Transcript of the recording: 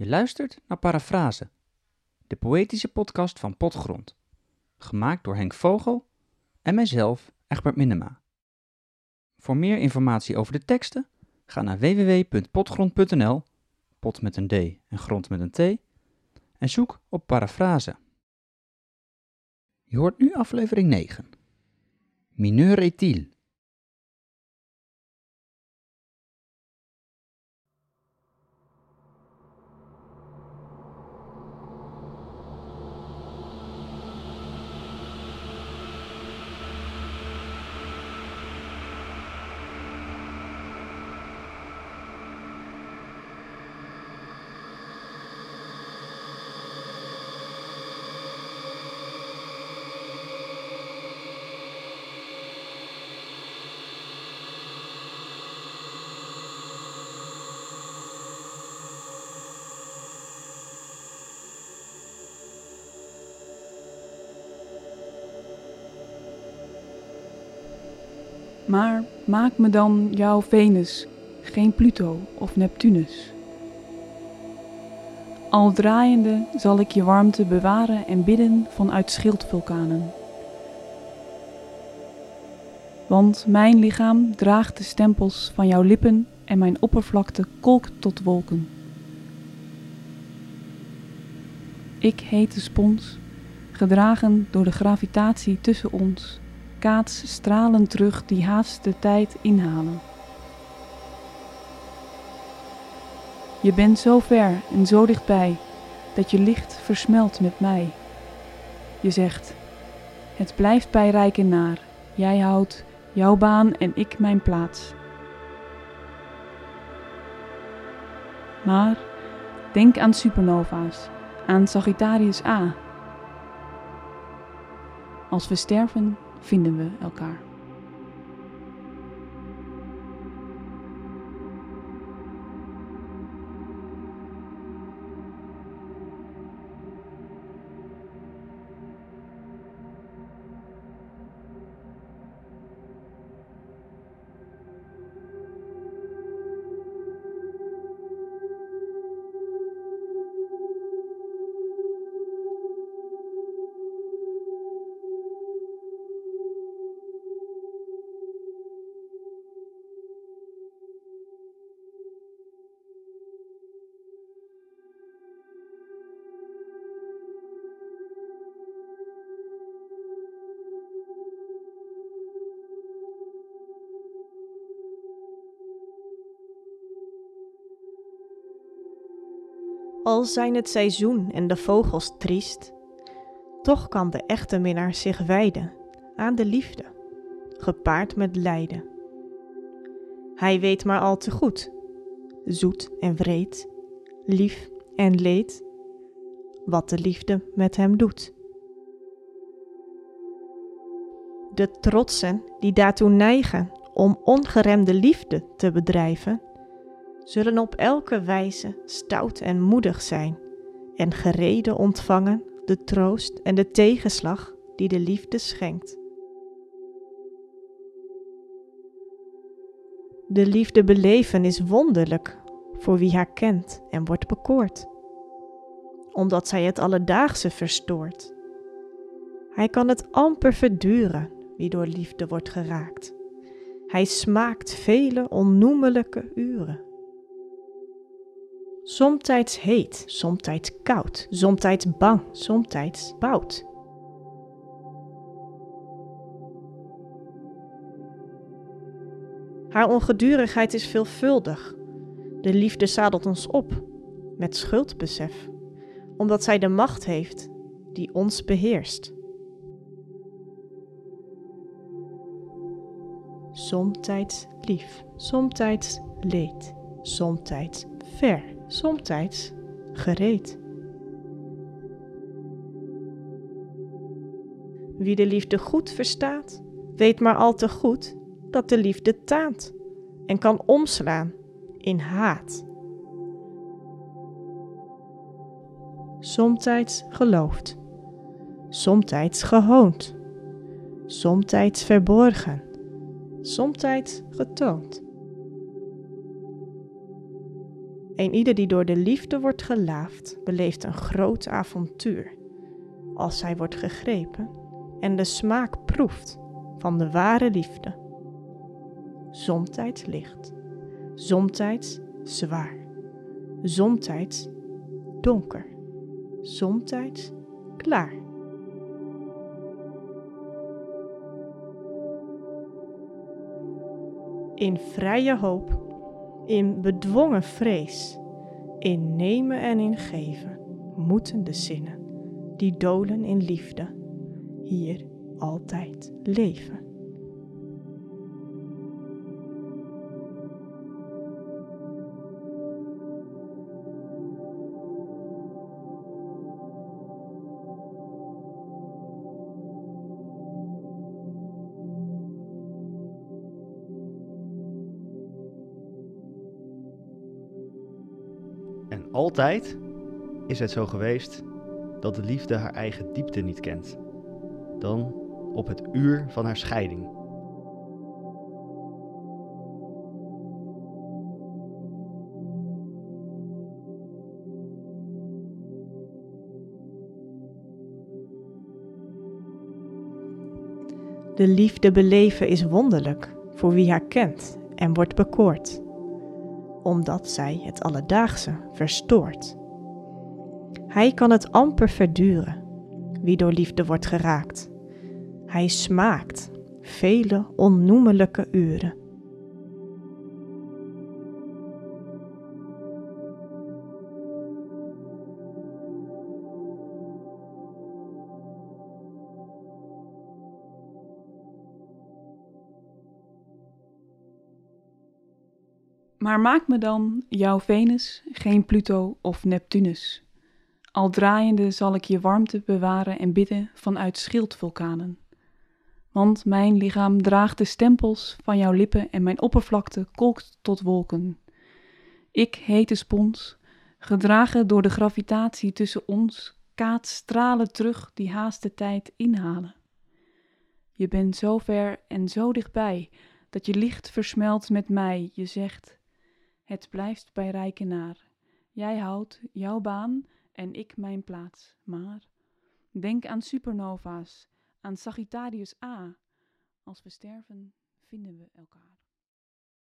Je luistert naar Parafrase, de poëtische podcast van Potgrond. Gemaakt door Henk Vogel en mijzelf, Egbert Minema. Voor meer informatie over de teksten, ga naar www.potgrond.nl, pot met een D en grond met een T, en zoek op Parafrase. Je hoort nu aflevering 9. Mineur ethyl. Maar maak me dan jouw Venus, geen Pluto of Neptunus. Al draaiende zal ik je warmte bewaren en bidden vanuit schildvulkanen. Want mijn lichaam draagt de stempels van jouw lippen en mijn oppervlakte kolkt tot wolken. Ik heet de spons, gedragen door de gravitatie tussen ons kaats stralen terug die haast de tijd inhalen. Je bent zo ver en zo dichtbij dat je licht versmelt met mij. Je zegt, het blijft bij en naar, jij houdt jouw baan en ik mijn plaats. Maar denk aan supernova's, aan Sagittarius A. Als we sterven, vinden we elkaar. Al zijn het seizoen en de vogels triest, toch kan de echte minnaar zich wijden aan de liefde, gepaard met lijden. Hij weet maar al te goed, zoet en wreed, lief en leed, wat de liefde met hem doet. De trotsen die daartoe neigen om ongeremde liefde te bedrijven, zullen op elke wijze stout en moedig zijn en gereden ontvangen de troost en de tegenslag die de liefde schenkt. De liefde beleven is wonderlijk voor wie haar kent en wordt bekoord, omdat zij het alledaagse verstoort. Hij kan het amper verduren wie door liefde wordt geraakt. Hij smaakt vele onnoemelijke uren. Somtijds heet, somtijds koud, somtijds bang, somtijds boud. Haar ongedurigheid is veelvuldig. De liefde zadelt ons op met schuldbesef, omdat zij de macht heeft die ons beheerst. Somtijds lief, somtijds leed, somtijds ver, somtijds gereed. Wie de liefde goed verstaat, weet maar al te goed dat de liefde taant en kan omslaan in haat. Somtijds geloofd, somtijds gehoond, somtijds verborgen, somtijds getoond. Een ieder die door de liefde wordt gelaafd, beleeft een groot avontuur. Als hij wordt gegrepen en de smaak proeft van de ware liefde. Somtijds licht, somtijds zwaar, somtijds donker, somtijds klaar. In vrije hoop, in bedwongen vrees, in nemen en in geven, moeten de zinnen die dolen in liefde hier altijd leven. En altijd is het zo geweest dat de liefde haar eigen diepte niet kent, dan op het uur van haar scheiding. De liefde beleven is wonderlijk voor wie haar kent en wordt bekoord, omdat zij het alledaagse verstoort. Hij kan het amper verduren, wie door liefde wordt geraakt. Hij smaakt vele onnoemelijke uren. Maar maak me dan, jouw Venus, geen Pluto of Neptunus. Al draaiende zal ik je warmte bewaren en bidden vanuit schildvulkanen. Want mijn lichaam draagt de stempels van jouw lippen en mijn oppervlakte kolkt tot wolken. Ik, hete spons, gedragen door de gravitatie tussen ons, kaat stralen terug die haast de tijd inhalen. Je bent zo ver en zo dichtbij, dat je licht versmelt met mij. Je zegt, het blijft bij Rijkenaar. Jij houdt jouw baan en ik mijn plaats. Maar denk aan supernova's, aan Sagittarius A. Als we sterven, vinden we elkaar.